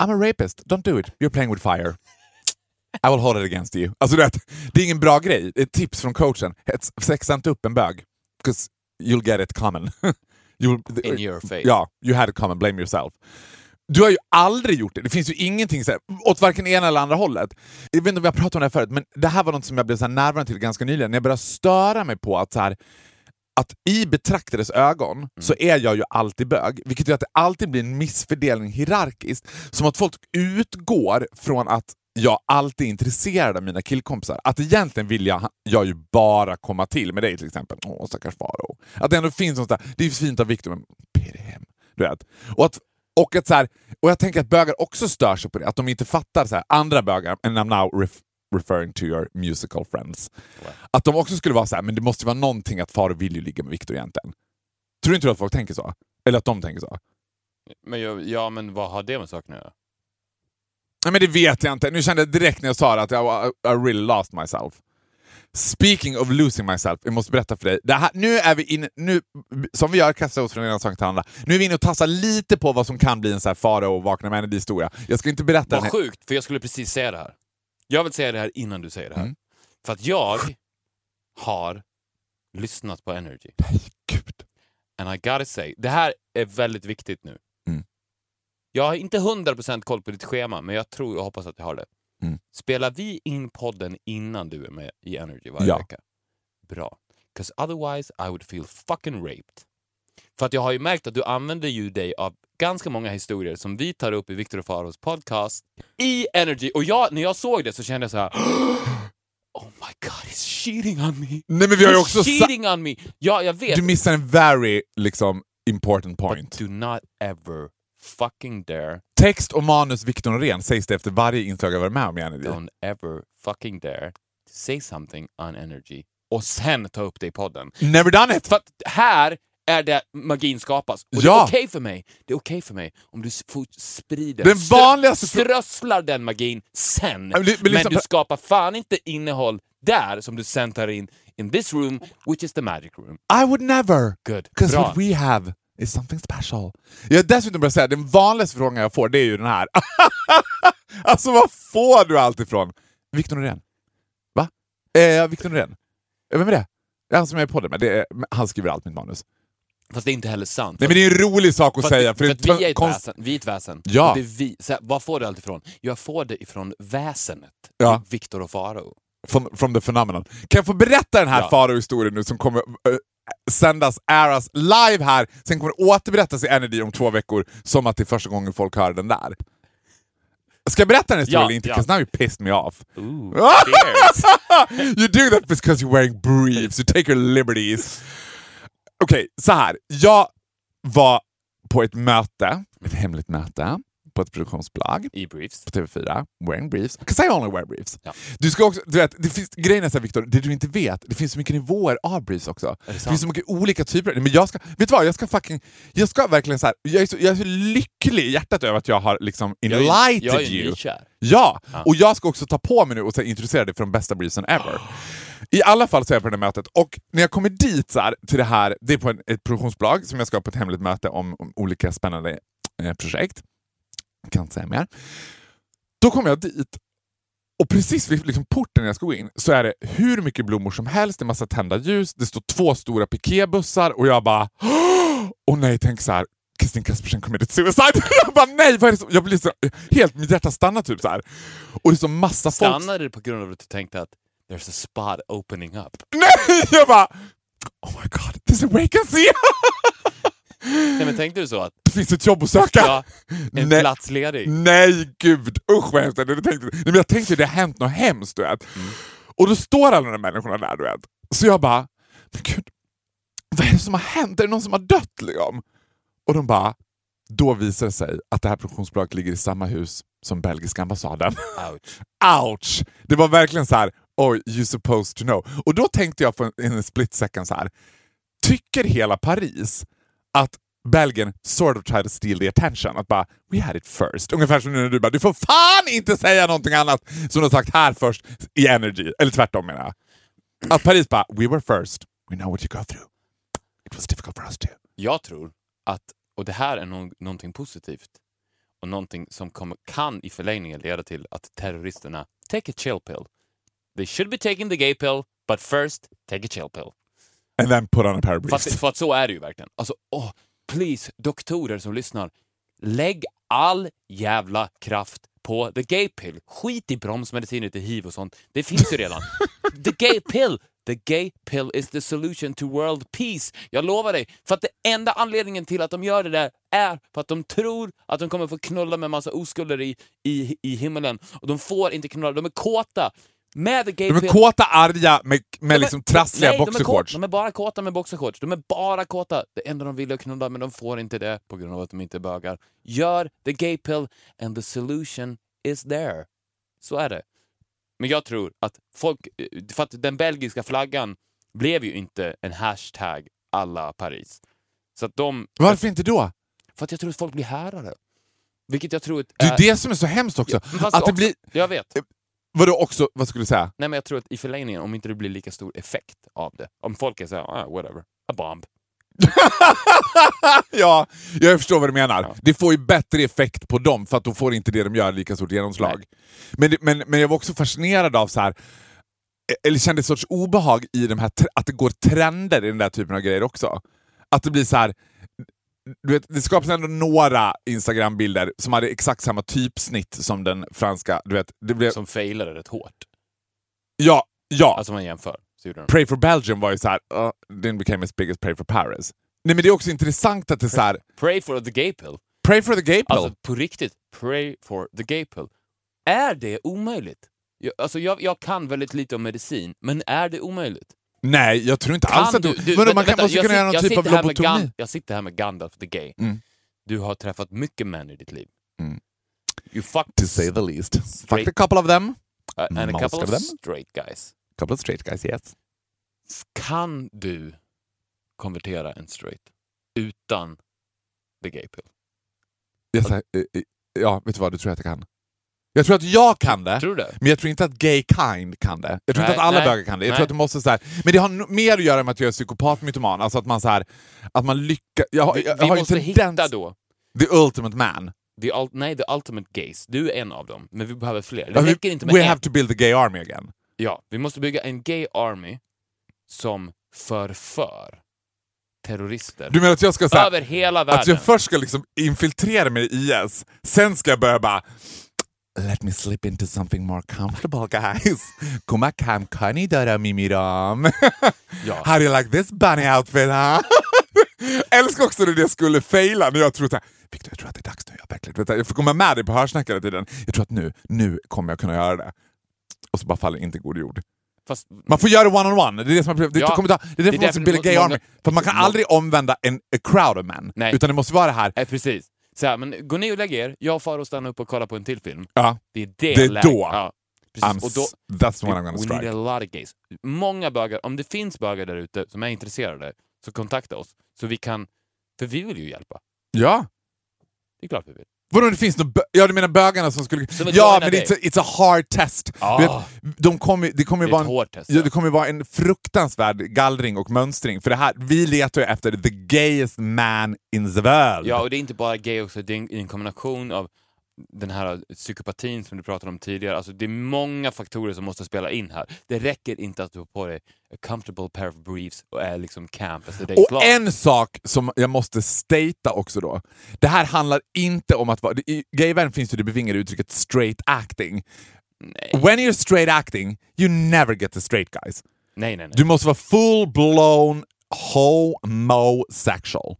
A: I'm a rapist, don't do it, you're playing with fire. I will hold it against you. Alltså, du vet, det är ingen bra grej. Det ett tips från coachen. Sexa inte upp en bög. Because you'll get it common. you'll,
B: In your face.
A: Ja, you had it common, blame yourself. Du har ju aldrig gjort det. Det finns ju ingenting så här, åt varken ena eller andra hållet. Jag vet inte om har pratat om det här förut, men det här var något som jag blev så närvarande till ganska nyligen. När jag började störa mig på att, så här, att i betraktares ögon så är jag ju alltid bög, vilket gör att det alltid blir en missfördelning hierarkiskt. Som att folk utgår från att jag alltid är intresserad av mina killkompisar. Att egentligen vill jag, jag ju bara komma till med dig till exempel. Åh, stackars Faro. Att det ändå finns något där, det är fint av Victor, men pity him. Du vet. Och, att, och, att så här, och jag tänker att bögar också stör sig på det, att de inte fattar så här, andra bögar, and I'm now ref, referring to your musical friends. Att de också skulle vara så här, men det måste vara någonting att Faro vill ju ligga med Victor egentligen. Tror du inte att folk tänker så? Eller att de tänker så?
B: Men jag, ja, men vad har det med saken att göra?
A: Nej, men det vet jag inte. Nu kände jag direkt när jag sa det att jag I really lost myself. Speaking of losing myself, jag måste berätta för dig. Det här, nu är vi inne, nu, som vi gör, kastar oss från ena sak till andra. Nu är vi inne och tassar lite på vad som kan bli en så här fara och vakna med en historia. Jag ska inte berätta
B: Vad sjukt, för jag skulle precis säga det här. Jag vill säga det här innan du säger det här.
A: Mm.
B: För att jag har lyssnat på Energy.
A: Gud.
B: And I gotta say, det här är väldigt viktigt nu.
A: Mm.
B: Jag har inte 100% koll på ditt schema, men jag tror och hoppas att jag har det.
A: Mm.
B: Spelar vi in podden innan du är med i Energy varje
A: Ja.
B: vecka? Bra. Because otherwise I would feel fucking raped. För att jag har ju märkt att du använder ju dig av ganska många historier som vi tar upp i Victor och Faros podcast i Energy. Och jag, när jag såg det så kände jag så här. Oh my god, he's cheating on me!
A: Nej men vi har också
B: cheating on me! Ja, jag vet.
A: Du missar en very liksom, important point.
B: But do not ever fucking dare,
A: Text och manus Victor Norén sägs det efter varje inslag jag varit med om i Energy.
B: don't ever fucking dare to say something on energy och sen ta upp det i podden.
A: Never done it!
B: För att här är där magin skapas. Och
A: Ja.
B: det är okej för mig. Det är okej för mig om du s- får sprida
A: Den vanligaste
B: strösslar den magin sen.
A: Men li- men liksom-
B: du skapar fan inte innehåll där som du sen tar in in this room, which is the magic room.
A: I would never!
B: Good.
A: Because what we have is something special. Jag dessutom börjat säga, den vanligaste frågan jag får det är ju den här. alltså vad får du allt ifrån? Victor Norén. Va? Eh, Victor Norén. Eh, Vem är det? Det är han som är i podden med. Det är, han skriver allt mitt manus.
B: Fast det är inte heller sant.
A: Nej men det är en rolig sak att säga.
B: det,
A: För
B: för
A: det
B: att vi är ett
A: konst-
B: väsen. Vi är ett väsen.
A: Ja.
B: Det är vi, så här, var får du allt ifrån? Jag får det ifrån väsenet.
A: Ja.
B: Viktor och Farao.
A: From, from the phenomenon. Kan jag få berätta den här
B: Ja.
A: Faro-historien nu som kommer uh, sändas, airas live här, sen kommer det återberättas i Energy om två veckor som att det är första gången folk hör den där. Ska jag berätta den historien
B: Ja,
A: eller inte?
B: ja.
A: Because now you pissed me off.
B: Ooh,
A: you do that because you're wearing briefs, you take your liberties. Okej, så här. Jag var på ett möte, ett hemligt möte, på ett produktionsbolag
B: I briefs.
A: på TV4, wearing briefs. Because I only wear briefs.
B: Ja.
A: Du ska också, du vet, det finns, grejen är så här, Victor, det du inte vet, det finns så mycket nivåer av briefs också. Det,
B: sant?
A: finns så mycket olika typer. Men jag ska, vet du vad, jag ska fucking, jag ska verkligen så här, jag är så, jag är så lycklig i hjärtat över att jag har liksom
B: Jag är- jag är
A: you.
B: nykär.
A: Ja, och jag ska också ta på mig nu och så introducera dig för de bästa briefsen ever. I alla fall så är jag på det här mötet och när jag kommer dit så här, till det här, det är på en, ett produktionsbolag som jag ska på ett hemligt möte om, om olika spännande eh, projekt. Kan inte säga mer. Då kommer jag dit och precis vid liksom porten när jag ska gå in så är det hur mycket blommor som helst, det är massa tända ljus, det står två stora pikébussar och jag bara Åh nej, tänk så här. Kristin Kaspersen committed suicide. jag bara nej, vad är det som, jag blir så, helt, mitt hjärta stannar typ så här. Och det är så massa folk.
B: Stannade det på grund av att du tänkte att there's a spot opening up?
A: Nej! Jag bara oh my god, there's a vacancy!
B: Nej men tänkte du så att
A: det finns ett jobb att söka.
B: ja, en
A: Nej.
B: plats ledig?
A: Nej, gud. Usch vad hemskt. Jag tänkte, nej, men jag tänkte det har hänt något hemskt. Du vet.
B: Mm.
A: Och då står alla de här människorna där. Du vet. Så jag bara, men gud, vad är det som har hänt? Är det någon som har dött? Liksom? Och de bara, då visar det sig att det här produktionsbolaget ligger i samma hus som belgiska ambassaden.
B: Ouch.
A: Ouch! Det var verkligen så här, oj, you supposed to know. Och då tänkte jag på en, en split second så här. tycker hela Paris att Belgien sort of tried to steal the attention? Att bara, we had it first. Ungefär som nu när du bara, du får fan inte säga någonting annat som du har sagt här först i Energy. Eller tvärtom menar jag. Att Paris bara, we were first, we know what you go through. It was difficult for us too.
B: Jag tror att, och det här är no någonting positivt och någonting som kommer, kan i förlängningen leda till att terroristerna take a chill pill. They should be taking the gay pill, but first take a chill pill.
A: And then put on a of
B: För för att så är det ju verkligen. Alltså, åh, please, doktorer som lyssnar. Lägg all jävla kraft på the gay pill. Skit i bromsmediciner till hiv och sånt. Det finns ju redan. the gay pill! The gay pill is the solution to world peace. Jag lovar dig. För att det enda anledningen till att de gör det där är för att de tror att de kommer få knulla med massa oskulder i, i, i himmelen. Och de får inte knulla. De är kåta. Med gay
A: De är kåta, arga med, med
B: är-
A: liksom trassliga
B: nej, är
A: boxershorts.
B: De är bara kåta med boxershorts. De är bara kåta. Det enda de vill är att knulla, men de får inte det på grund av att de inte är bögar. Gör the gay pill and the solution is there. Så är det. Men jag tror att folk... För att den belgiska flaggan blev ju inte en hashtag alla Paris. Så att de...
A: Varför inte då?
B: För att jag tror att folk blir härare. Vilket jag tror att
A: Det är det som är så hemskt också.
B: Ja,
A: att det
B: också-
A: blir,
B: Jag vet.
A: Vadå också, vad skulle du säga?
B: Nej, men jag tror att i förlängningen, om inte det blir lika stor effekt av det. Om folk är såhär, ah, whatever, a bomb.
A: ja, jag förstår vad du menar.
B: Ja.
A: Det får ju bättre effekt på dem för att då får inte det de gör lika stort genomslag. Men, men, men jag var också fascinerad av så här eller kände ett sorts obehag i de här, att det går trender i den där typen av grejer också. Att det blir så här du vet, det skapas ändå några Instagram-bilder som hade exakt samma typsnitt som den franska. Du vet, det blev,
B: Som failade rätt hårt.
A: ja, ja.
B: Alltså man jämför.
A: Pray for Belgium var ju så här, uh, then became as big as Pray for Paris. Nej men det är också intressant att det är så här,
B: Pray for the gay pill.
A: Pray for the gay pill.
B: Alltså på riktigt, pray for the gay pill. Är det omöjligt? Jag, alltså jag, jag kan väldigt lite om medicin, men är det omöjligt?
A: Nej, jag tror inte alls att du...
B: du-
A: Vadå,
B: vänta,
A: man kan,
B: vänta,
A: måste kunna göra någon typ av lobotomi.
B: Jag sitter här med Gandalf the gay.
A: Mm.
B: Du har träffat mycket män i ditt liv.
A: Mm.
B: You fucked
A: To say the least.
B: Straight-
A: Fucked a couple of them.
B: uh, and a couple
A: of them.
B: straight guys.
A: Couple of straight guys, yes.
B: Kan du konvertera en straight? utan the gay pill.
A: Eh, eh, ja, vet du vad? Det tror jag att jag kan. Jag tror att jag kan det,
B: Tror det?
A: men jag tror inte att gay kind kan det. Jag tror
B: Nej,
A: inte att alla
B: nej,
A: bögar kan det. Jag
B: nej.
A: tror att du måste så här, Men det har mer att göra med att jag är psykopatmytoman. Alltså att man så här, att man lyckas... Jag,
B: Vi,
A: jag,
B: vi
A: har
B: måste
A: tendens...
B: hitta då
A: The ultimate man.
B: the, ul- nej, the ultimate gays. Du är en av dem, men vi behöver fler. Det räcker inte med
A: We
B: en.
A: have to build the gay army again.
B: Ja, vi måste bygga en gay army som förför terrorister
A: Du menar att jag ska säga
B: över hela världen.
A: att jag först ska liksom infiltrera mig i IS, sen ska jag börja bara Let me slip into something more comfortable guys. Komma kam kan ni döda mimiram?
B: Ja.
A: How do you like this bunny outfit huh? Älskar också när det skulle faila när jag tror såhär Victor jag tror att det är dags nu. Jag, verkligen, jag får komma med dig på hörsnack hela tiden. Jag tror att nu, nu kommer jag kunna göra det. Och så bara faller inte god jord.
B: Fast,
A: Man får göra det one-on-one. Det är det som är problemet. Det,
B: Ja,
A: kommer ta, det är därför man måste
B: därför
A: build a gay
B: många-
A: army. För man kan aldrig omvända en a crowd of men.
B: Nej.
A: Utan det måste vara det här.
B: eh, precis. Så här, men gå ner och lägg er, jag och Faro stannar upp och kollar på en till film.
A: Ja,
B: Det är det,
A: Det är då.
B: Ja, precis. Och då,
A: that's when I'm gonna
B: we
A: strike.
B: need a lot of gays. Många bögar, om det finns bögar där ute som är intresserade, så kontakta oss. Så vi kan, för vi vill ju hjälpa.
A: Ja.
B: Det är klart vi vill.
A: Vadå det finns bö- Ja du menar bögarna som skulle...
B: Som
A: Ja men it's a, it's a hard test.
B: Ah.
A: Du vet, de kommer, det kommer ju vara ja, det kommer vara en fruktansvärd gallring och mönstring. För det här, vi letar ju efter the gayest man in the world.
B: Ja, och det är inte bara gay också, det är en, en kombination av den här psykopatin som du pratade om tidigare. Alltså, det är många faktorer som måste spela in här. Det räcker inte att du har på dig a comfortable pair of briefs och är liksom camp as the day's long.
A: Och en sak som jag måste stata också då. Det här handlar inte om att vara... I gayvärlden finns ju det bevingade uttrycket straight acting.
B: Nej.
A: When you're straight acting, you never get the straight guys.
B: nej, nej, nej.
A: Du måste vara full-blown homosexual.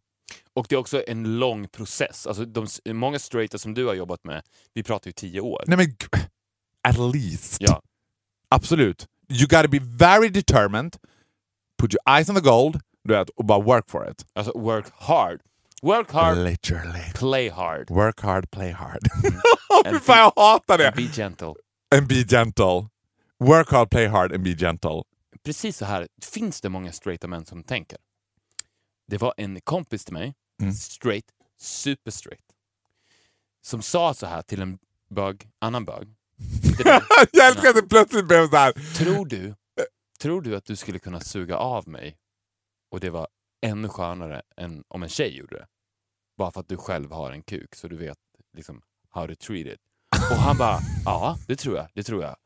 B: Och det är också en lång process. Alltså, de, många straighta som du har jobbat med, vi pratar ju tio år.
A: Nej men at least.
B: Ja.
A: Absolut. You gotta be very determined, put your eyes on the gold, du vet, och bara work for it.
B: Alltså work hard. Work hard,
A: Literally.
B: play hard.
A: Work hard, play hard. Fy
B: And
A: fan jag hatar det!
B: And be gentle.
A: And be gentle. Work hard, play hard and be gentle.
B: Precis så här finns det många straighta män som tänker. Det var en kompis till mig,
A: Mm.
B: straight, super straight, som sa så här till en bög, annan bög.
A: Jag älskar att det plötsligt blev så här.
B: tror, du, tror du att du skulle kunna suga av mig och det var ännu skönare än om en tjej gjorde det? Bara för att du själv har en kuk så du vet liksom how to treat it. Och han bara, ja det tror jag, det tror jag.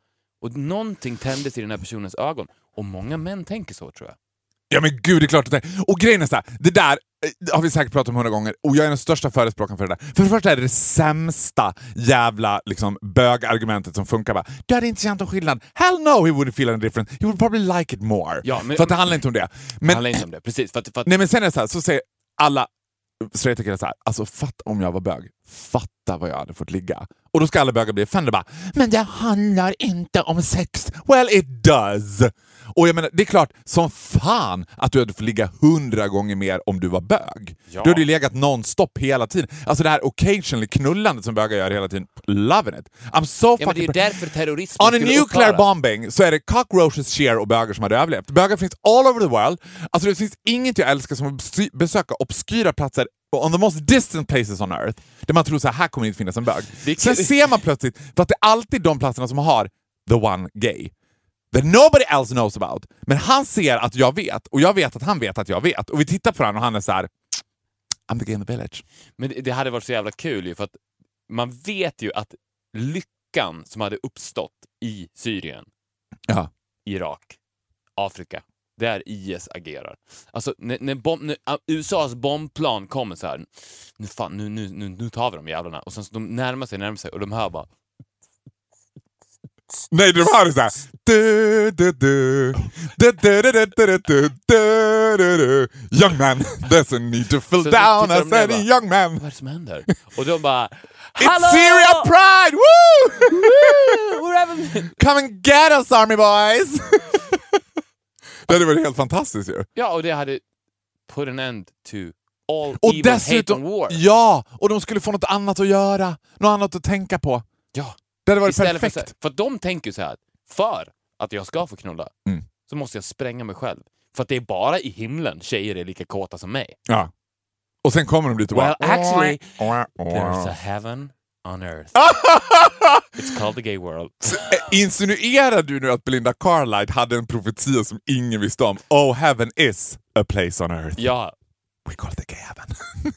B: Och någonting tändes i den här personens ögon. Och många män tänker så tror jag.
A: Ja men gud, det är klart att det Och grejen är så här, det där eh, har vi säkert pratat om hundra gånger och jag är den största förespråkaren för det där. För det första är det det sämsta jävla liksom, bögargumentet som funkar. Bara, du hade inte känt någon skillnad. Hell no he wouldn't feel any difference. He would probably like it more.
B: Ja, men-
A: för att det handlar inte om det.
B: Det
A: Men,
B: handlar inte om det. Precis. För att, för att,
A: nej, men sen är det så här, så säger alla straighta killar så här, alltså fatta om jag var bög. Fatta vad jag hade fått ligga. Och då ska alla bögar bli offended bara, men det handlar inte om sex. Well it does! Och jag menar, det är klart som fan att du hade fått ligga hundra gånger mer om du var bög.
B: Ja.
A: Du hade ju legat non-stop hela tiden. Alltså det här occasionally knullandet som bögar gör hela tiden. Loving it. I'm so
B: ja, men det är ju därför terrorismen
A: On a nuclear
B: upphöra.
A: bombing så är det cockroaches, share och bögar som har överlevt. Bögar finns all over the world. Alltså det finns inget jag älskar som att besöka obskyra platser on the most distant places on earth, där man tror så här, här kommer det inte finnas en bög. Sen ser man plötsligt, för att det är alltid de platserna som har the one gay. That nobody else knows about. Men han ser att jag vet, och jag vet att han vet att jag vet. Och vi tittar på varandra och han är så här. I'm the gay in the village.
B: Men det, hade varit så jävla kul ju, för att man vet ju att lyckan som hade uppstått i Syrien,
A: Ja.
B: Irak, Afrika, där IS agerar. Alltså när, när, bom, när uh, USAs bombplan kommer så här, nu, fan, nu, nu, nu, nu tar vi de jävlarna. Och sen så de närmar sig, närmar sig och de hör bara
A: Nej, de har det såhär. Young man doesn't need to
B: fill
A: down as any young man.
B: Vad är det som händer? Och de bara...
A: It's Syria Pride! Woo! Come and get us army boys! det hade varit helt fantastiskt ju.
B: Ja, och det hade put an end to all
A: och
B: evil,
A: dessutom,
B: hate and war.
A: Ja, och de skulle få något annat att göra. Något annat att tänka på.
B: Ja.
A: Det hade varit
B: Istället
A: perfekt.
B: För, här- för de tänker så här, för att jag ska få knulla
A: Mm.
B: så måste jag spränga mig själv. För att det är bara i himlen tjejer är lika kåta som mig.
A: Ja. Och sen kommer de dit och
B: Well,
A: bara...
B: actually, There's a heaven on earth. It's called the gay world.
A: Eh, Insinuerar du nu att Belinda Carlisle hade en profetia som ingen visste om? Oh, heaven is a place on earth.
B: Ja,
A: We call it the gay heaven.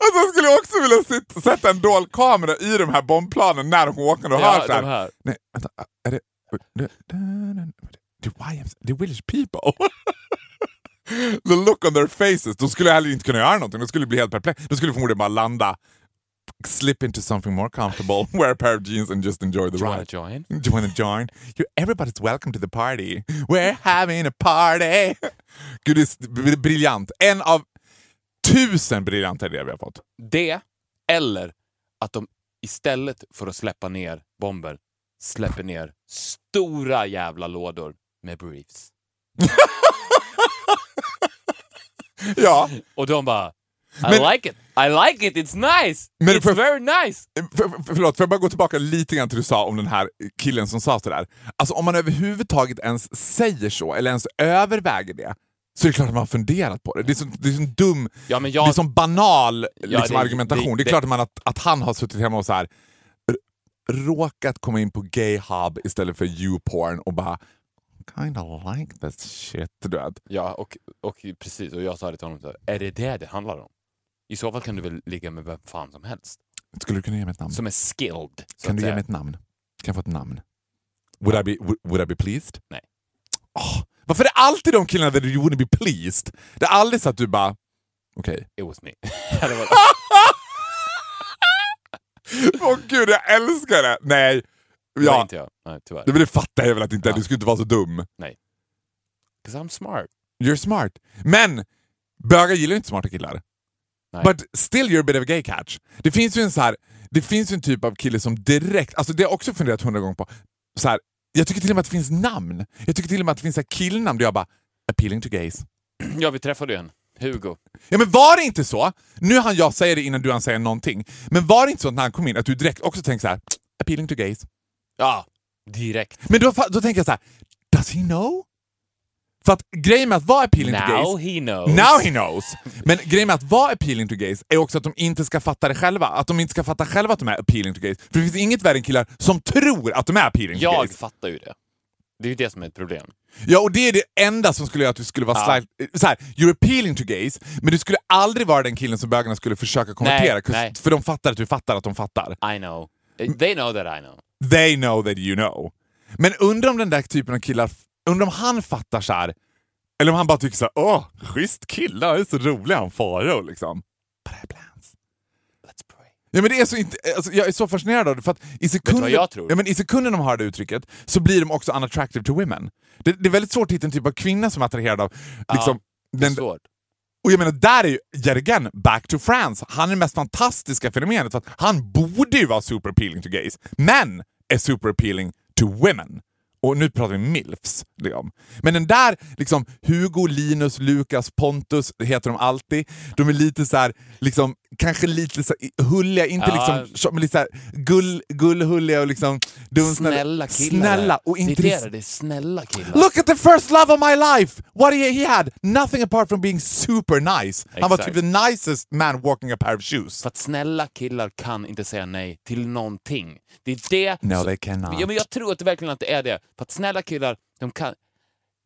A: Alltså jag skulle också vilja sitta, sätta en dold kamera i de här bombplanen när de åker och
B: ja
A: hör så här. Nej, vänta. Är det... The YMs, the Village People. the look on their faces. De skulle heller inte kunna göra någonting. De skulle bli helt perplexa. De skulle förmodligen bara landa. Slip into something more comfortable. Wear a pair of jeans and just enjoy the
B: Do you wanna
A: ride.
B: join?
A: Do you want to join? You, everybody's welcome to the party. We're having a party! Gud, det är br- briljant. En av tusen briljanta idéer vi har fått.
B: Det, eller att de istället för att släppa ner bomber släpper ner stora jävla lådor med briefs.
A: Ja,
B: Och de bara I
A: Men-
B: like it, I like it, it's nice!
A: Men
B: it's
A: för-
B: very nice!
A: för, för, förlåt, får jag bara gå tillbaka lite grann till det du sa om den här killen som sa sådär. Alltså om man överhuvudtaget ens säger så, eller ens överväger det, så är det klart att man har funderat på det. Det är så, det är så dum,
B: Ja, men
A: det är
B: jag,
A: som banal liksom,
B: det-
A: argumentation. Det,
B: det-
A: är klart att, man, att, att han har suttit hemma och så här, råkat komma in på gay hub istället för YouPorn och bara kind of like this shit. Du vet.
B: ja och, och precis, och jag sa det till honom, är det det det handlar om? I så fall kan du väl ligga med vem fan som helst.
A: Skulle du kunna ge mig ett namn?
B: Som är skilled.
A: Kan du ge
B: säga.
A: mig ett namn? Kan jag få ett namn? Would, I, be, would, would I be pleased?
B: Nej.
A: Åh, varför är det alltid de killarna där you wouldn't be pleased? Det är aldrig så att du bara, okej.
B: It was me. Det
A: Åh gud, jag älskar det! Nej.
B: det var
A: Ja,
B: inte jag. Nej, tyvärr.
A: det, det fattar jag väl att inte.
B: Ja.
A: Du skulle inte vara så dum.
B: 'Cause I'm smart.
A: You're smart. Men bögar gillar inte smarta killar.
B: Nej.
A: But still you're a bit of a gay catch. Det finns ju en så här, det finns en typ av kille som direkt, alltså det har jag också funderat hundra gånger på. Så här, jag tycker till och med att det finns namn. Jag tycker till och med att det finns så killnamn där jag bara, appealing to gays.
B: Ja, vi träffade ju en. Hugo.
A: Ja men var det inte så, nu hann jag säga det innan du hann säga någonting, men var det inte så att när han kom in att du direkt också tänkte så här, appealing to gays?
B: Ja, direkt.
A: Men då, då tänker jag så här, does he know? För att grejen med att vara appealing to gays
B: Now he knows.
A: Now he knows! Men grejen med att vara appealing to gays är också att de inte ska fatta det själva. Att de inte ska fatta själva att de är appealing to gays. För det finns inget värre än killar som tror att de är appealing to
B: Jag
A: gays.
B: fattar ju det. Det är ju det som är ett problem.
A: Ja, och det är det enda som skulle göra att du skulle vara
B: Ja.
A: slight... Så här, you're appealing to gays, men du skulle aldrig vara den killen som bögarna skulle försöka konvertera.
B: Nej.
A: För de fattar att du fattar att de fattar.
B: I know. They know that I know.
A: They know that you know. Men undrar om den där typen av killar, undrar om han fattar så här. eller om han bara tycker så här, åh, schysst kille, han är så rolig han Farao liksom. Ja, men det är så inte, alltså, jag är så fascinerad av det, för att i sekunden,
B: jag tror?
A: Ja, men i sekunden de har det uttrycket så blir de också unattractive to women. Det, det är väldigt svårt att hitta en typ av kvinna som är attraherad av... Liksom,
B: Det är svårt.
A: och jag menar, där är ju, again, back to France. Han är det mest fantastiska fenomenet, för att han borde ju vara super appealing to gays, men är super appealing to women. Och nu pratar vi milfs. Liksom. Men den där, liksom, Hugo, Linus, Lukas, Pontus heter de alltid. De är lite så här, liksom, kanske lite så hulliga, inte
B: Ja.
A: liksom, men lite så här, gull, gullhulliga och liksom... dum-
B: Snälla killar.
A: Snälla och
B: det är
A: intressanta.
B: det, det är snälla killar.
A: Look at the first love of my life! What he, he had! Nothing apart from being super nice. Han var
B: Exakt.
A: typ the nicest man walking a pair of shoes.
B: För att snälla killar kan inte säga nej till någonting. Det är det
A: No,
B: som-
A: they cannot.
B: Ja, men jag tror att det verkligen att det är det. För att snälla killar, de kan,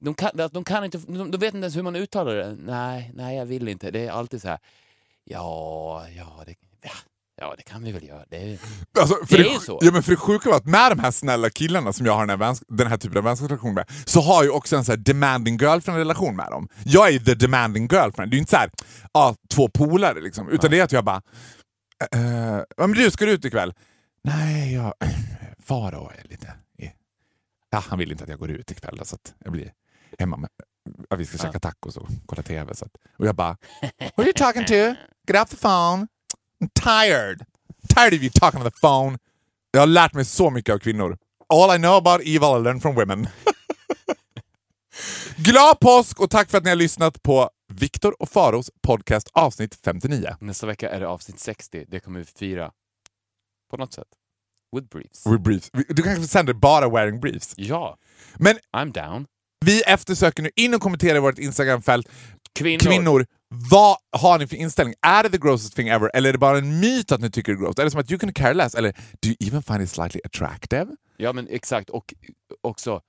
B: de kan, de kan inte, de, de vet inte ens hur man uttalar det. Nej, nej jag vill inte. Det är alltid så här. Ja, ja, det, ja, ja, det kan vi väl göra. Det
A: Alltså,
B: Det
A: det,
B: är ju så.
A: Ja, men för det sjuka var att med de här snälla killarna som jag har den här, den här typen av vänskapsrelation med, så har jag också en så demanding girlfriend-relation med dem. Jag är ju the demanding girlfriend. Det är ju inte så här, ah, två polare liksom, utan det är att jag bara... Uh, men du, ska du ut ikväll? Nej, jag... Farao är lite... Ja, han vill inte att jag går ut ikväll så att jag blir hemma med... Att vi ska käka tacos och kolla TV. Så att, och jag bara... Who are you talking to? Get off the phone. I'm tired. Tired of you talking on the phone. Jag har lärt mig så mycket av kvinnor. All I know about evil I learned from women. Glad påsk och tack för att ni har lyssnat på Viktor och Faros podcast avsnitt 59.
B: nästa vecka är det avsnitt 60. Det kommer vi fira. På något sätt. with briefs.
A: With briefs. Du kanske sänder bara wearing briefs.
B: Ja,
A: Men
B: I'm down.
A: Vi eftersöker nu, in och kommentera i vårt Instagramfält.
B: Kvinnor.
A: Kvinnor, vad har ni för inställning? Är det the grossest thing ever? Eller är det bara en myt att ni tycker det är gross? Är det som att you can care less? Eller do you even find it slightly attractive?
B: Ja, men exakt. Och också,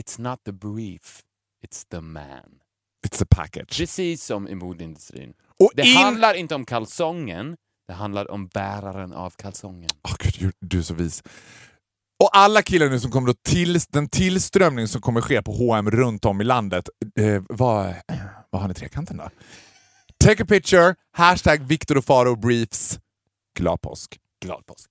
B: it's not the brief, it's the man.
A: It's a package.
B: Precis som i modeindustrin.
A: Och
B: Det
A: in...
B: handlar inte om kalsongen, det handlar om bäraren av kalsongen.
A: Åh gud, du, du är så vis. Och alla killar nu som kommer att till, den tillströmning som kommer ske på H&M runt om i landet. Eh, vad, vad har ni trekanten då? Take a picture, hashtag Victor och Faro briefs. Glad påsk.
B: Glad påsk.